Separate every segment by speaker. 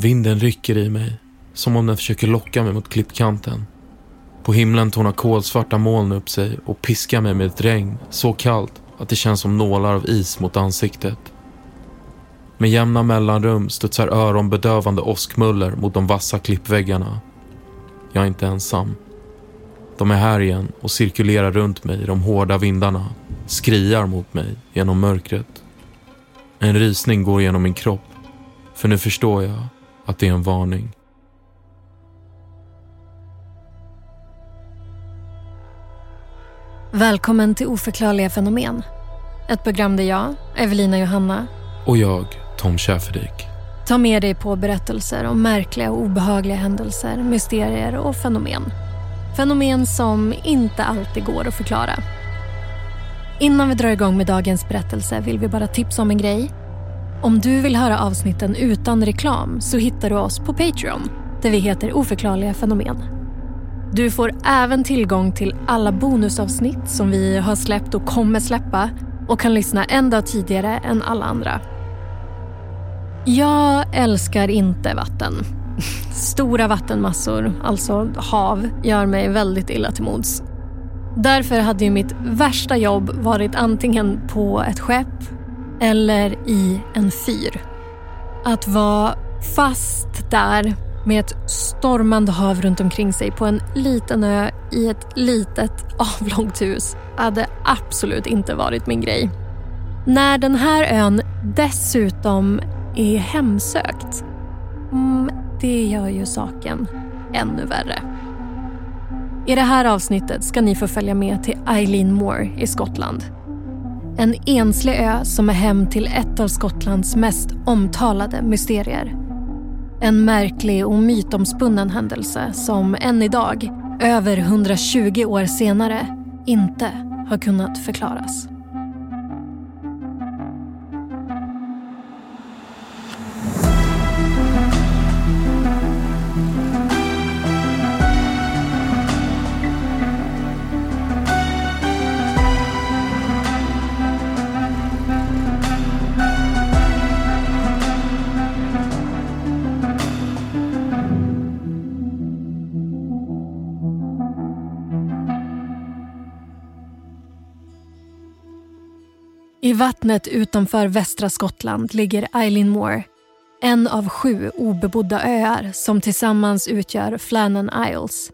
Speaker 1: Vinden rycker i mig, som om den försöker locka mig mot klippkanten. På himlen tornar kolsvarta moln upp sig och piskar mig med ett regn så kallt att det känns som nålar av is mot ansiktet. Med jämna mellanrum studsar öronbedövande åskmuller mot de vassa klippväggarna. Jag är inte ensam. De är här igen och cirkulerar runt mig i de hårda vindarna, skriar mot mig genom mörkret. En rysning går genom min kropp, för nu förstår jag att det är en varning.
Speaker 2: Välkommen till Oförklarliga fenomen. Ett program där jag, Evelina Johanna
Speaker 1: Och jag, Tom Schäferdik.
Speaker 2: tar med dig på berättelser om märkliga och obehagliga händelser, mysterier och fenomen. Fenomen som inte alltid går att förklara. Innan vi drar igång med dagens berättelse vill vi bara tipsa om en grej. Om du vill höra avsnitten utan reklam så hittar du oss på Patreon där vi heter Oförklarliga fenomen. Du får även tillgång till alla bonusavsnitt som vi har släppt och kommer släppa och kan lyssna en dag tidigare än alla andra. Jag älskar inte vatten. Stora vattenmassor, alltså hav, gör mig väldigt illa till mods. Därför hade ju mitt värsta jobb varit antingen på ett skepp eller i en fyr. Att vara fast där med ett stormande hav runt omkring sig på en liten ö i ett litet avlångt hus hade absolut inte varit min grej. När den här ön dessutom är hemsökt, mm, det gör ju saken ännu värre. I det här avsnittet ska ni få följa med till Eileen Moore i Skottland. En enslig ö som är hem till ett av Skottlands mest omtalade mysterier. En märklig och mytomspunnen händelse som än idag, över 120 år senare, inte har kunnat förklaras. I vattnet utanför västra Skottland ligger Eileen Moore. En av sju obebodda öar som tillsammans utgör Flannan Isles.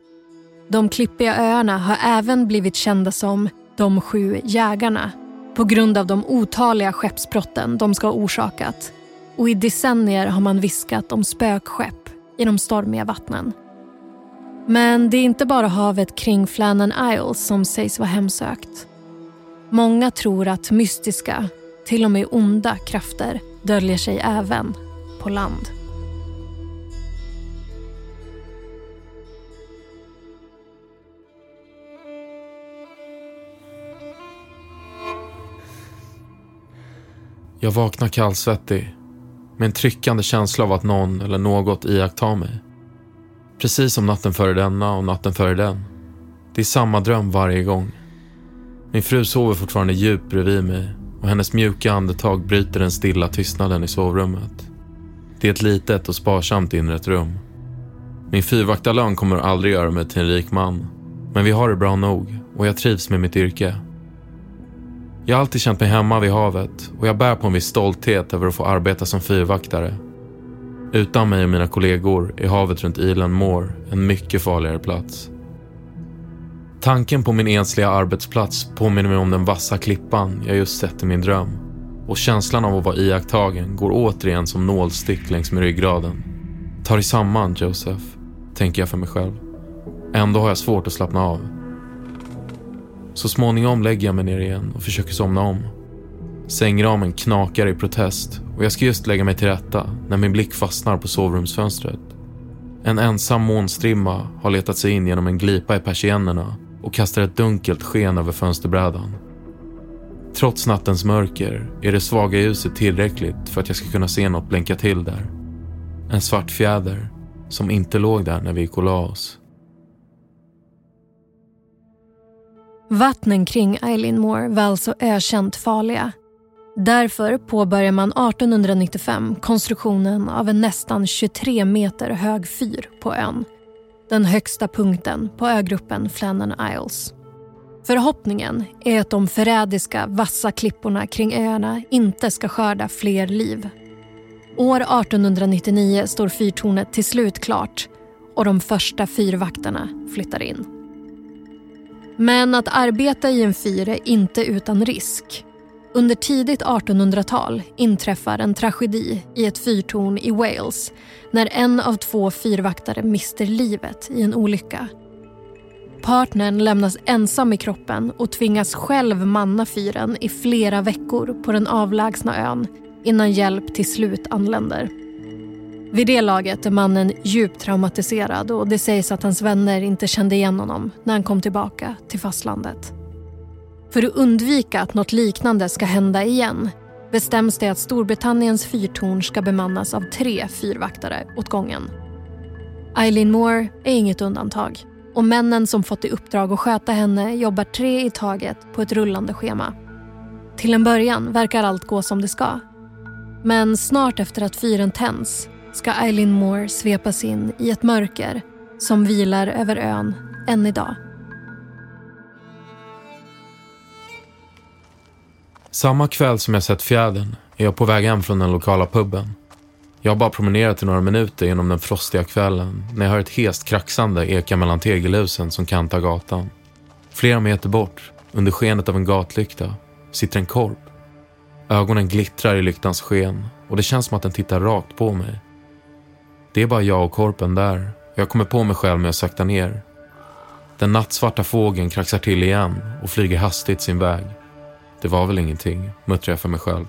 Speaker 2: De klippiga öarna har även blivit kända som de sju jägarna på grund av de otaliga skeppsbrotten de ska ha orsakat. Och i decennier har man viskat om spökskepp i de stormiga vattnen. Men det är inte bara havet kring Flannan Isles som sägs vara hemsökt. Många tror att mystiska, till och med onda krafter döljer sig även på land.
Speaker 1: Jag vaknar kallsvettig med en tryckande känsla av att någon eller något iakttar mig. Precis som natten före denna och natten före den. Det är samma dröm varje gång. Min fru sover fortfarande djupt bredvid mig och hennes mjuka andetag bryter den stilla tystnaden i sovrummet. Det är ett litet och sparsamt inrett rum. Min fyrvaktarlön kommer aldrig göra mig till en rik man. Men vi har det bra nog och jag trivs med mitt yrke. Jag har alltid känt mig hemma vid havet och jag bär på en viss stolthet över att få arbeta som fyrvaktare. Utan mig och mina kollegor är havet runt Ilan Moore en mycket farligare plats. Tanken på min ensliga arbetsplats påminner mig om den vassa klippan jag just sett i min dröm. Och känslan av att vara iakttagen går återigen som nålstick längs med ryggraden. Ta dig samman, Joseph, tänker jag för mig själv. Ändå har jag svårt att slappna av. Så småningom lägger jag mig ner igen och försöker somna om. Sängramen knakar i protest och jag ska just lägga mig till rätta när min blick fastnar på sovrumsfönstret. En ensam månstrimma har letat sig in genom en glipa i persiennerna och kastar ett dunkelt sken över fönsterbrädan. Trots nattens mörker är det svaga ljuset tillräckligt för att jag ska kunna se något blänka till där. En svart fjäder som inte låg där när vi gick och la oss.
Speaker 2: Vattnen kring Eileen Moore var alltså ökänt farliga. Därför påbörjar man 1895 konstruktionen av en nästan 23 meter hög fyr på ön. Den högsta punkten på ögruppen Flannan Isles. Förhoppningen är att de förrädiska, vassa klipporna kring öarna inte ska skörda fler liv. År 1899 står fyrtornet till slut klart och de första fyrvaktarna flyttar in. Men att arbeta i en fyr är inte utan risk. Under tidigt 1800-tal inträffar en tragedi i ett fyrtorn i Wales när en av två fyrvaktare mister livet i en olycka. Partnern lämnas ensam i kroppen och tvingas själv manna fyren i flera veckor på den avlägsna ön innan hjälp till slut anländer. Vid det laget är mannen djupt traumatiserad och det sägs att hans vänner inte kände igen honom när han kom tillbaka till fastlandet. För att undvika att något liknande ska hända igen bestäms det att Storbritanniens fyrtorn ska bemannas av tre fyrvaktare åt gången. Eileen Moore är inget undantag och männen som fått i uppdrag att sköta henne jobbar tre i taget på ett rullande schema. Till en början verkar allt gå som det ska. Men snart efter att fyren tänds ska Eileen Moore svepas in i ett mörker som vilar över ön än idag.
Speaker 1: Samma kväll som jag sett fjädern är jag på väg hem från den lokala puben. Jag har bara promenerat i några minuter genom den frostiga kvällen när jag hör ett hest kraxande eka mellan tegelhusen som kantar gatan. Flera meter bort, under skenet av en gatlykta, sitter en korp. Ögonen glittrar i lyktans sken och det känns som att den tittar rakt på mig. Det är bara jag och korpen där och jag kommer på mig själv med att sakta ner. Den nattsvarta fågeln kraxar till igen och flyger hastigt sin väg. Det var väl ingenting, muttrar jag för mig själv.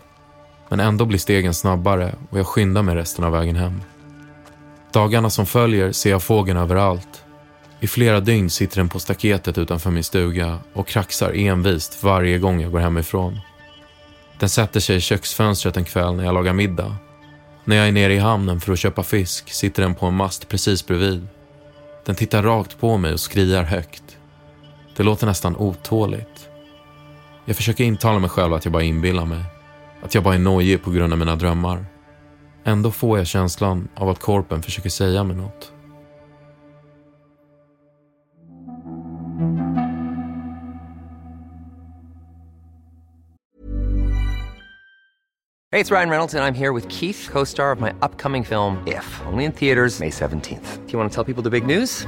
Speaker 1: Men ändå blir stegen snabbare och jag skyndar mig resten av vägen hem. Dagarna som följer ser jag fågeln överallt. I flera dygn sitter den på staketet utanför min stuga och kraxar envist varje gång jag går hemifrån. Den sätter sig i köksfönstret en kväll när jag lagar middag. När jag är nere i hamnen för att köpa fisk sitter den på en mast precis bredvid. Den tittar rakt på mig och skriar högt. Det låter nästan otåligt. Jag försöker intala mig själv att jag bara inbillar mig. Att jag bara är nojig på grund av mina drömmar. Ändå får jag känslan av att korpen försöker säga mig något.
Speaker 3: Hej, det är Ryan Reynolds, jag är här med Keith, co star of my upcoming film, If, only in theaters, May 17th. Do you want to tell people the big news?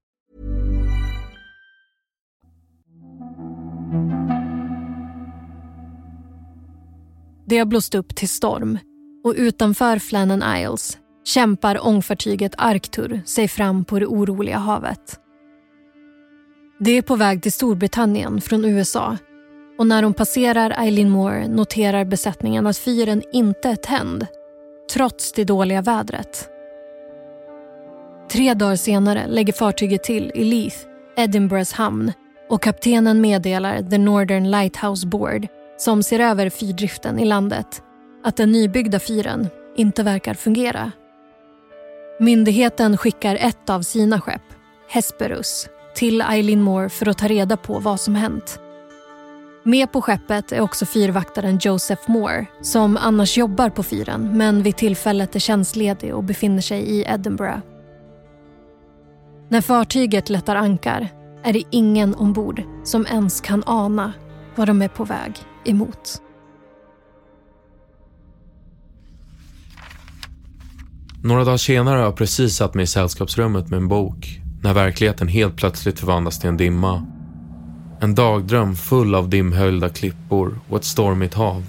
Speaker 2: Det har blåst upp till storm och utanför Flannan Isles kämpar ångfartyget Arctur sig fram på det oroliga havet. Det är på väg till Storbritannien från USA och när de passerar Eileen Moore noterar besättningen att fyren inte är tänd trots det dåliga vädret. Tre dagar senare lägger fartyget till i Leith, Edinburghs hamn och kaptenen meddelar The Northern Lighthouse Board som ser över fyrdriften i landet att den nybyggda fyren inte verkar fungera. Myndigheten skickar ett av sina skepp, Hesperus, till Eileen Moore för att ta reda på vad som hänt. Med på skeppet är också fyrvaktaren Joseph Moore som annars jobbar på fyren men vid tillfället är tjänstledig och befinner sig i Edinburgh. När fartyget lättar ankar är det ingen ombord som ens kan ana vad de är på väg emot.
Speaker 1: Några dagar senare har jag precis satt mig i sällskapsrummet med en bok när verkligheten helt plötsligt förvandlas till en dimma. En dagdröm full av dimhöljda klippor och ett stormigt hav.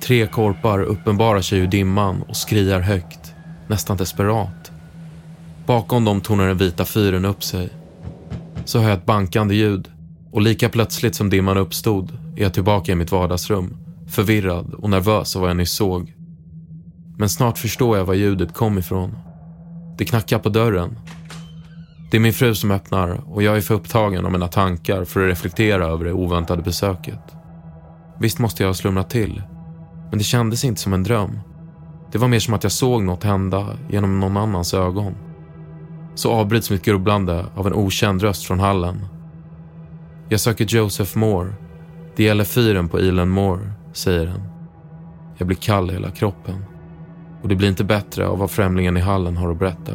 Speaker 1: Tre korpar uppenbarar sig ur dimman och skriar högt, nästan desperat. Bakom dem tornar den vita fyren upp sig. Så hör jag ett bankande ljud och lika plötsligt som dimman uppstod är jag tillbaka i mitt vardagsrum, förvirrad och nervös av vad jag nyss såg. Men snart förstår jag var ljudet kom ifrån. Det knackar på dörren. Det är min fru som öppnar och jag är för upptagen av mina tankar för att reflektera över det oväntade besöket. Visst måste jag ha slumrat till, men det kändes inte som en dröm. Det var mer som att jag såg något hända genom någon annans ögon. Så avbryts mitt grubblande av en okänd röst från hallen. Jag söker Joseph Moore. Det gäller fyren på Elan Moore, säger den. Jag blir kall i hela kroppen. Och det blir inte bättre av vad främlingen i hallen har att berätta.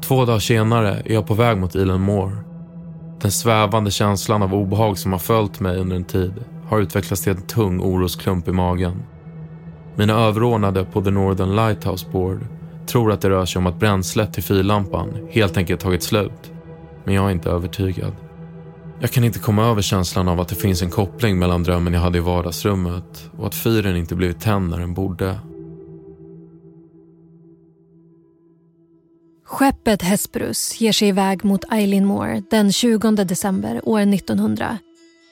Speaker 1: Två dagar senare är jag på väg mot Elan Moore. Den svävande känslan av obehag som har följt mig under en tid har utvecklats till en tung orosklump i magen. Mina överordnade på The Northern Lighthouse Board tror att det rör sig om att bränslet till fyrlampan helt enkelt tagit slut. Men jag är inte övertygad. Jag kan inte komma över känslan av att det finns en koppling mellan drömmen jag hade i vardagsrummet och att fyren inte blivit tänd när den borde.
Speaker 2: Skeppet Hesperus ger sig iväg mot Eileen Moore den 20 december år 1900.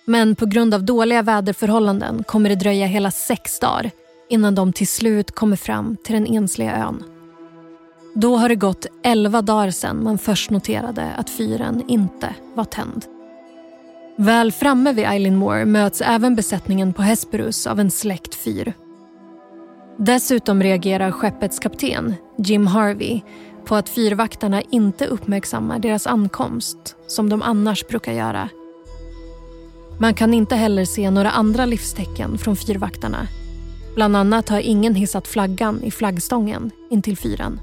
Speaker 2: Men på grund av dåliga väderförhållanden kommer det dröja hela sex dagar innan de till slut kommer fram till den ensliga ön. Då har det gått elva dagar sedan man först noterade att fyren inte var tänd. Väl framme vid Eileen Moore möts även besättningen på Hesperus av en släckt fyr. Dessutom reagerar skeppets kapten, Jim Harvey, på att fyrvaktarna inte uppmärksammar deras ankomst som de annars brukar göra. Man kan inte heller se några andra livstecken från fyrvaktarna. Bland annat har ingen hissat flaggan i flaggstången intill fyren.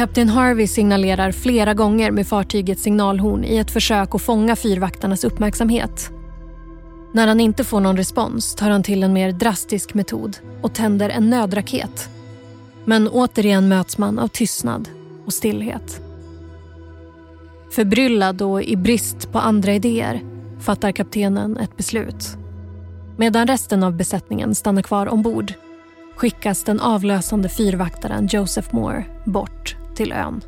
Speaker 2: Kapten Harvey signalerar flera gånger med fartygets signalhorn i ett försök att fånga fyrvaktarnas uppmärksamhet. När han inte får någon respons tar han till en mer drastisk metod och tänder en nödraket. Men återigen möts man av tystnad och stillhet. Förbryllad och i brist på andra idéer fattar kaptenen ett beslut. Medan resten av besättningen stannar kvar ombord skickas den avlösande fyrvaktaren Joseph Moore bort till ön.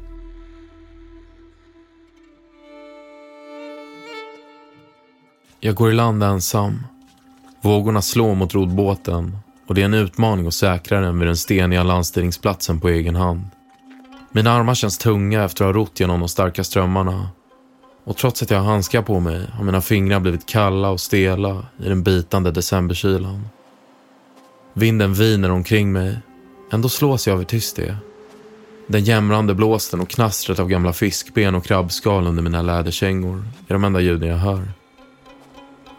Speaker 1: Jag går i land ensam. Vågorna slår mot rodbåten och det är en utmaning att säkra den vid den steniga landstigningsplatsen på egen hand. Mina armar känns tunga efter att ha rott genom de starka strömmarna. Och trots att jag har handskar på mig har mina fingrar blivit kalla och stela i den bitande decemberkylan. Vinden viner omkring mig. Ändå slås jag av hur tyst det är. Den jämrande blåsten och knastret av gamla fiskben och krabbskal under mina läderkängor är de enda ljuden jag hör.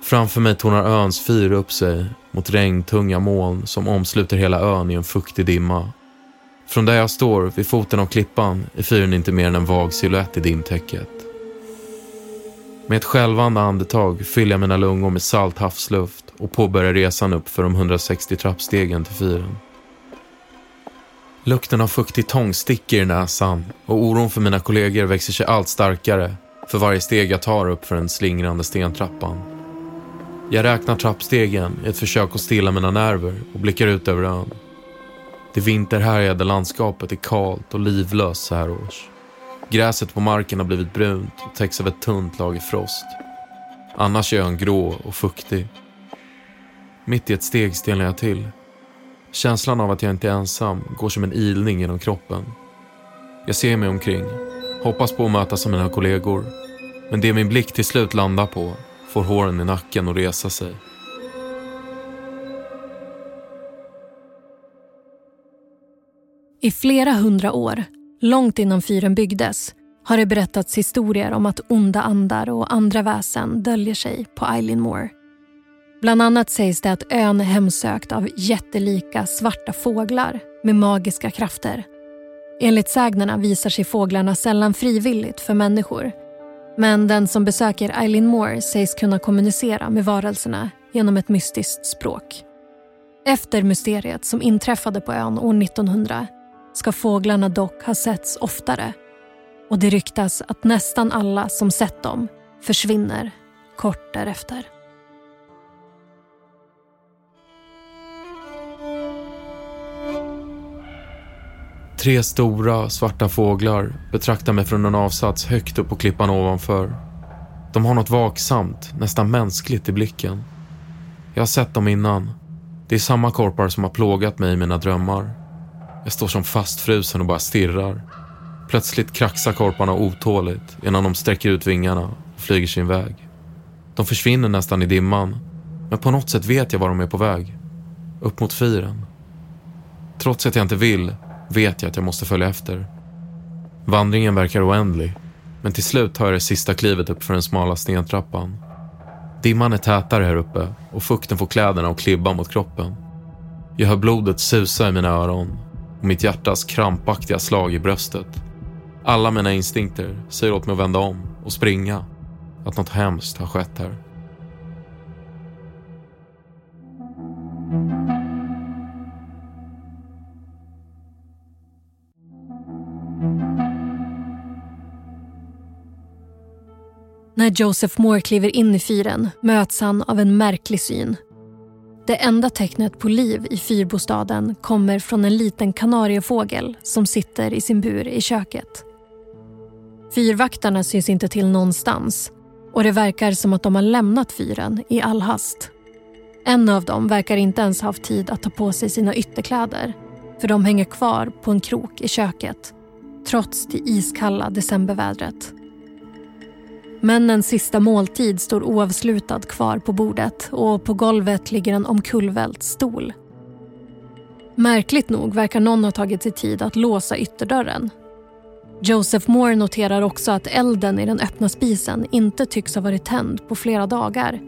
Speaker 1: Framför mig tornar öns fyr upp sig mot regntunga moln som omsluter hela ön i en fuktig dimma. Från där jag står, vid foten av klippan, är fyren inte mer än en vag siluett i dimtäcket. Med ett skälvande andetag fyller jag mina lungor med salt havsluft och påbörjar resan upp för de 160 trappstegen till fyren. Lukten av fuktig tång sticker i näsan och oron för mina kollegor växer sig allt starkare för varje steg jag tar upp för den slingrande stentrappan. Jag räknar trappstegen i ett försök att stilla mina nerver och blickar ut över ön. Det vinterhärjade landskapet är kalt och livlöst så här års. Gräset på marken har blivit brunt och täcks av ett tunt lager frost. Annars är ön grå och fuktig. Mitt i ett steg stelnar jag till. Känslan av att jag inte är ensam går som en ilning genom kroppen. Jag ser mig omkring, hoppas på att mötas av mina kollegor. Men det min blick till slut landar på får håren i nacken att resa sig.
Speaker 2: I flera hundra år, långt innan fyren byggdes har det berättats historier om att onda andar och andra väsen döljer sig på Eileen Moore. Bland annat sägs det att ön är hemsökt av jättelika svarta fåglar med magiska krafter. Enligt sägnerna visar sig fåglarna sällan frivilligt för människor. Men den som besöker Eileen Moore sägs kunna kommunicera med varelserna genom ett mystiskt språk. Efter mysteriet som inträffade på ön år 1900 ska fåglarna dock ha setts oftare och det ryktas att nästan alla som sett dem försvinner kort därefter.
Speaker 1: Tre stora, svarta fåglar betraktar mig från en avsats högt upp på klippan ovanför. De har något vaksamt, nästan mänskligt i blicken. Jag har sett dem innan. Det är samma korpar som har plågat mig i mina drömmar. Jag står som fastfrusen och bara stirrar. Plötsligt kraxar korparna otåligt innan de sträcker ut vingarna och flyger sin väg. De försvinner nästan i dimman, men på något sätt vet jag var de är på väg. Upp mot fyren. Trots att jag inte vill vet jag att jag måste följa efter. Vandringen verkar oändlig, men till slut tar jag det sista klivet upp för den smala stentrappan. Dimman är tätare här uppe och fukten får kläderna att klibba mot kroppen. Jag hör blodet susa i mina öron och mitt hjärtas krampaktiga slag i bröstet. Alla mina instinkter säger åt mig att vända om och springa. Att något hemskt har skett här.
Speaker 2: När Joseph Moore kliver in i fyren möts han av en märklig syn. Det enda tecknet på liv i fyrbostaden kommer från en liten kanariefågel som sitter i sin bur i köket. Fyrvaktarna syns inte till någonstans och det verkar som att de har lämnat fyren i all hast. En av dem verkar inte ens ha haft tid att ta på sig sina ytterkläder för de hänger kvar på en krok i köket trots det iskalla decembervädret. Männens sista måltid står oavslutad kvar på bordet och på golvet ligger en omkullvält stol. Märkligt nog verkar någon ha tagit sig tid att låsa ytterdörren. Joseph Moore noterar också att elden i den öppna spisen inte tycks ha varit tänd på flera dagar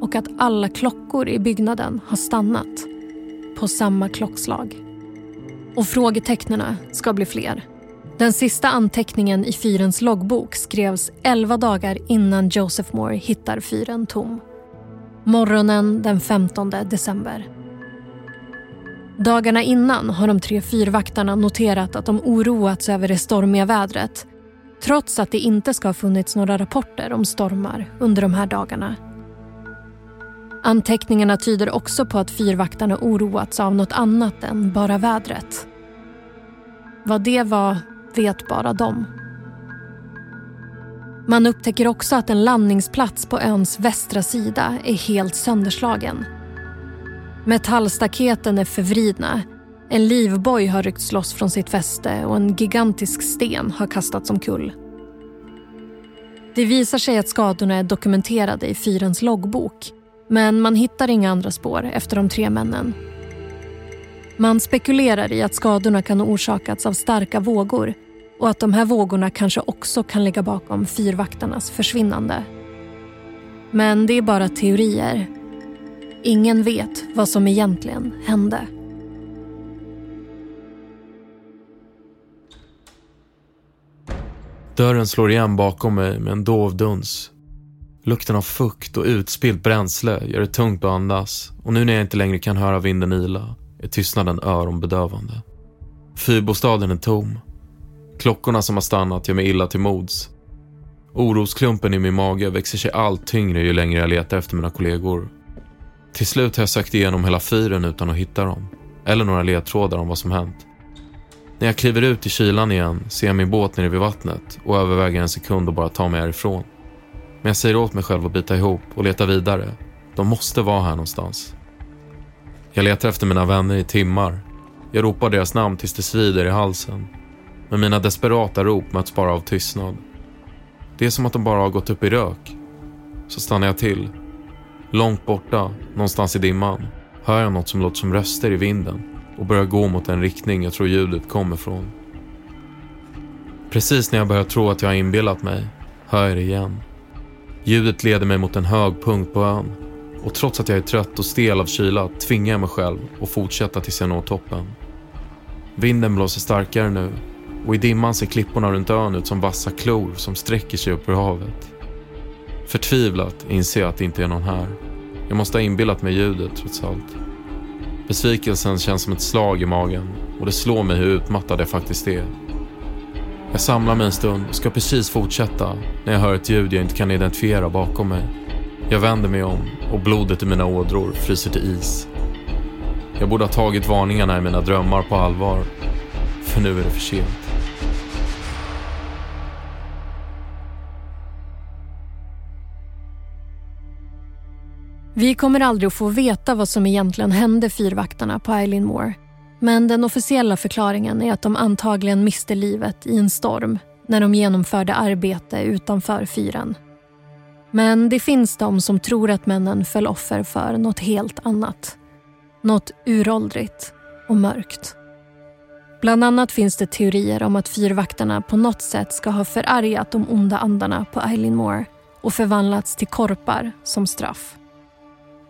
Speaker 2: och att alla klockor i byggnaden har stannat på samma klockslag. Och frågetecknen ska bli fler. Den sista anteckningen i fyrens loggbok skrevs elva dagar innan Joseph Moore hittar fyren tom. Morgonen den 15 december. Dagarna innan har de tre fyrvaktarna noterat att de oroats över det stormiga vädret trots att det inte ska ha funnits några rapporter om stormar under de här dagarna. Anteckningarna tyder också på att fyrvaktarna oroats av något annat än bara vädret. Vad det var vet bara de. Man upptäcker också att en landningsplats på öns västra sida är helt sönderslagen. Metallstaketen är förvridna En livboj har ryckts loss från sitt fäste och en gigantisk sten har kastats omkull. Det visar sig att skadorna är dokumenterade i fyrens loggbok men man hittar inga andra spår efter de tre männen. Man spekulerar i att skadorna kan ha orsakats av starka vågor och att de här vågorna kanske också kan ligga bakom fyrvaktarnas försvinnande. Men det är bara teorier. Ingen vet vad som egentligen hände.
Speaker 1: Dörren slår igen bakom mig med en dov duns. Lukten av fukt och utspillt bränsle gör det tungt att andas och nu när jag inte längre kan höra vinden ila är tystnaden öronbedövande. Fyrbostaden är tom. Klockorna som har stannat gör mig illa till mods. Orosklumpen i min mage växer sig allt tyngre ju längre jag letar efter mina kollegor. Till slut har jag sökt igenom hela fyren utan att hitta dem. Eller några ledtrådar om vad som hänt. När jag kliver ut i kylan igen ser jag min båt nere vid vattnet och överväger en sekund att bara ta mig härifrån. Men jag säger åt mig själv att bita ihop och leta vidare. De måste vara här någonstans. Jag letar efter mina vänner i timmar. Jag ropar deras namn tills det svider i halsen. Men mina desperata rop möts bara av tystnad. Det är som att de bara har gått upp i rök. Så stannar jag till. Långt borta, någonstans i dimman, hör jag något som låter som röster i vinden och börjar gå mot den riktning jag tror ljudet kommer från. Precis när jag börjar tro att jag har inbillat mig hör jag det igen. Ljudet leder mig mot en hög punkt på ön och trots att jag är trött och stel av kyla tvingar jag mig själv att fortsätta tills jag når toppen. Vinden blåser starkare nu och i dimman ser klipporna runt ön ut som vassa klor som sträcker sig upp ur havet. Förtvivlat inser jag att det inte är någon här. Jag måste ha inbillat mig ljudet trots allt. Besvikelsen känns som ett slag i magen och det slår mig hur utmattad jag faktiskt är. Jag samlar mig en stund och ska precis fortsätta när jag hör ett ljud jag inte kan identifiera bakom mig. Jag vänder mig om och blodet i mina ådror fryser till is. Jag borde ha tagit varningarna i mina drömmar på allvar. För nu är det för sent.
Speaker 2: Vi kommer aldrig att få veta vad som egentligen hände fyrvaktarna på Eileen Moore. Men den officiella förklaringen är att de antagligen miste livet i en storm när de genomförde arbete utanför fyren. Men det finns de som tror att männen föll offer för något helt annat. Något uråldrigt och mörkt. Bland annat finns det teorier om att fyrvaktarna på något sätt ska ha förargat de onda andarna på Eileen Moore och förvandlats till korpar som straff.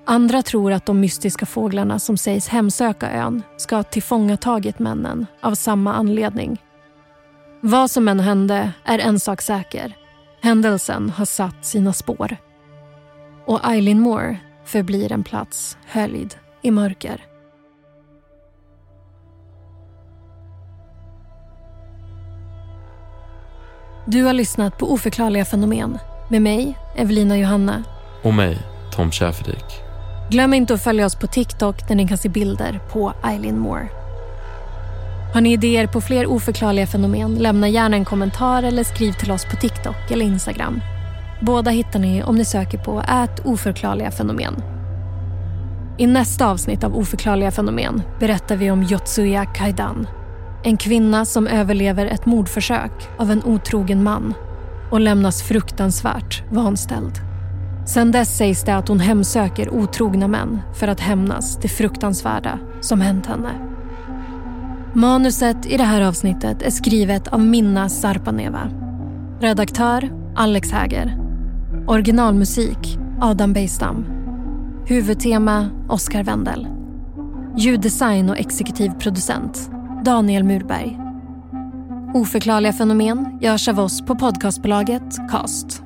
Speaker 2: Andra tror att de mystiska fåglarna som sägs hemsöka ön ska ha tillfångatagit männen av samma anledning. Vad som än hände är en sak säker. Händelsen har satt sina spår. Och Eileen Moore förblir en plats höljd i mörker. Du har lyssnat på Oförklarliga fenomen med mig, Evelina Johanna.
Speaker 1: Och mig, Tom Schäferdik.
Speaker 2: Glöm inte att följa oss på TikTok där ni kan se bilder på Eileen Moore. Har ni idéer på fler oförklarliga fenomen? Lämna gärna en kommentar eller skriv till oss på TikTok eller Instagram. Båda hittar ni om ni söker på ät oförklarliga fenomen. I nästa avsnitt av Oförklarliga fenomen berättar vi om Yotsuya Kaidan. En kvinna som överlever ett mordförsök av en otrogen man och lämnas fruktansvärt vanställd. Sen dess sägs det att hon hemsöker otrogna män för att hämnas det fruktansvärda som hänt henne. Manuset i det här avsnittet är skrivet av Minna Sarpaneva. Redaktör Alex Häger. Originalmusik Adam Bejstam. Huvudtema Oscar Wendel. Ljuddesign och exekutiv producent Daniel Murberg. Oförklarliga fenomen görs av oss på podcastbolaget Cast.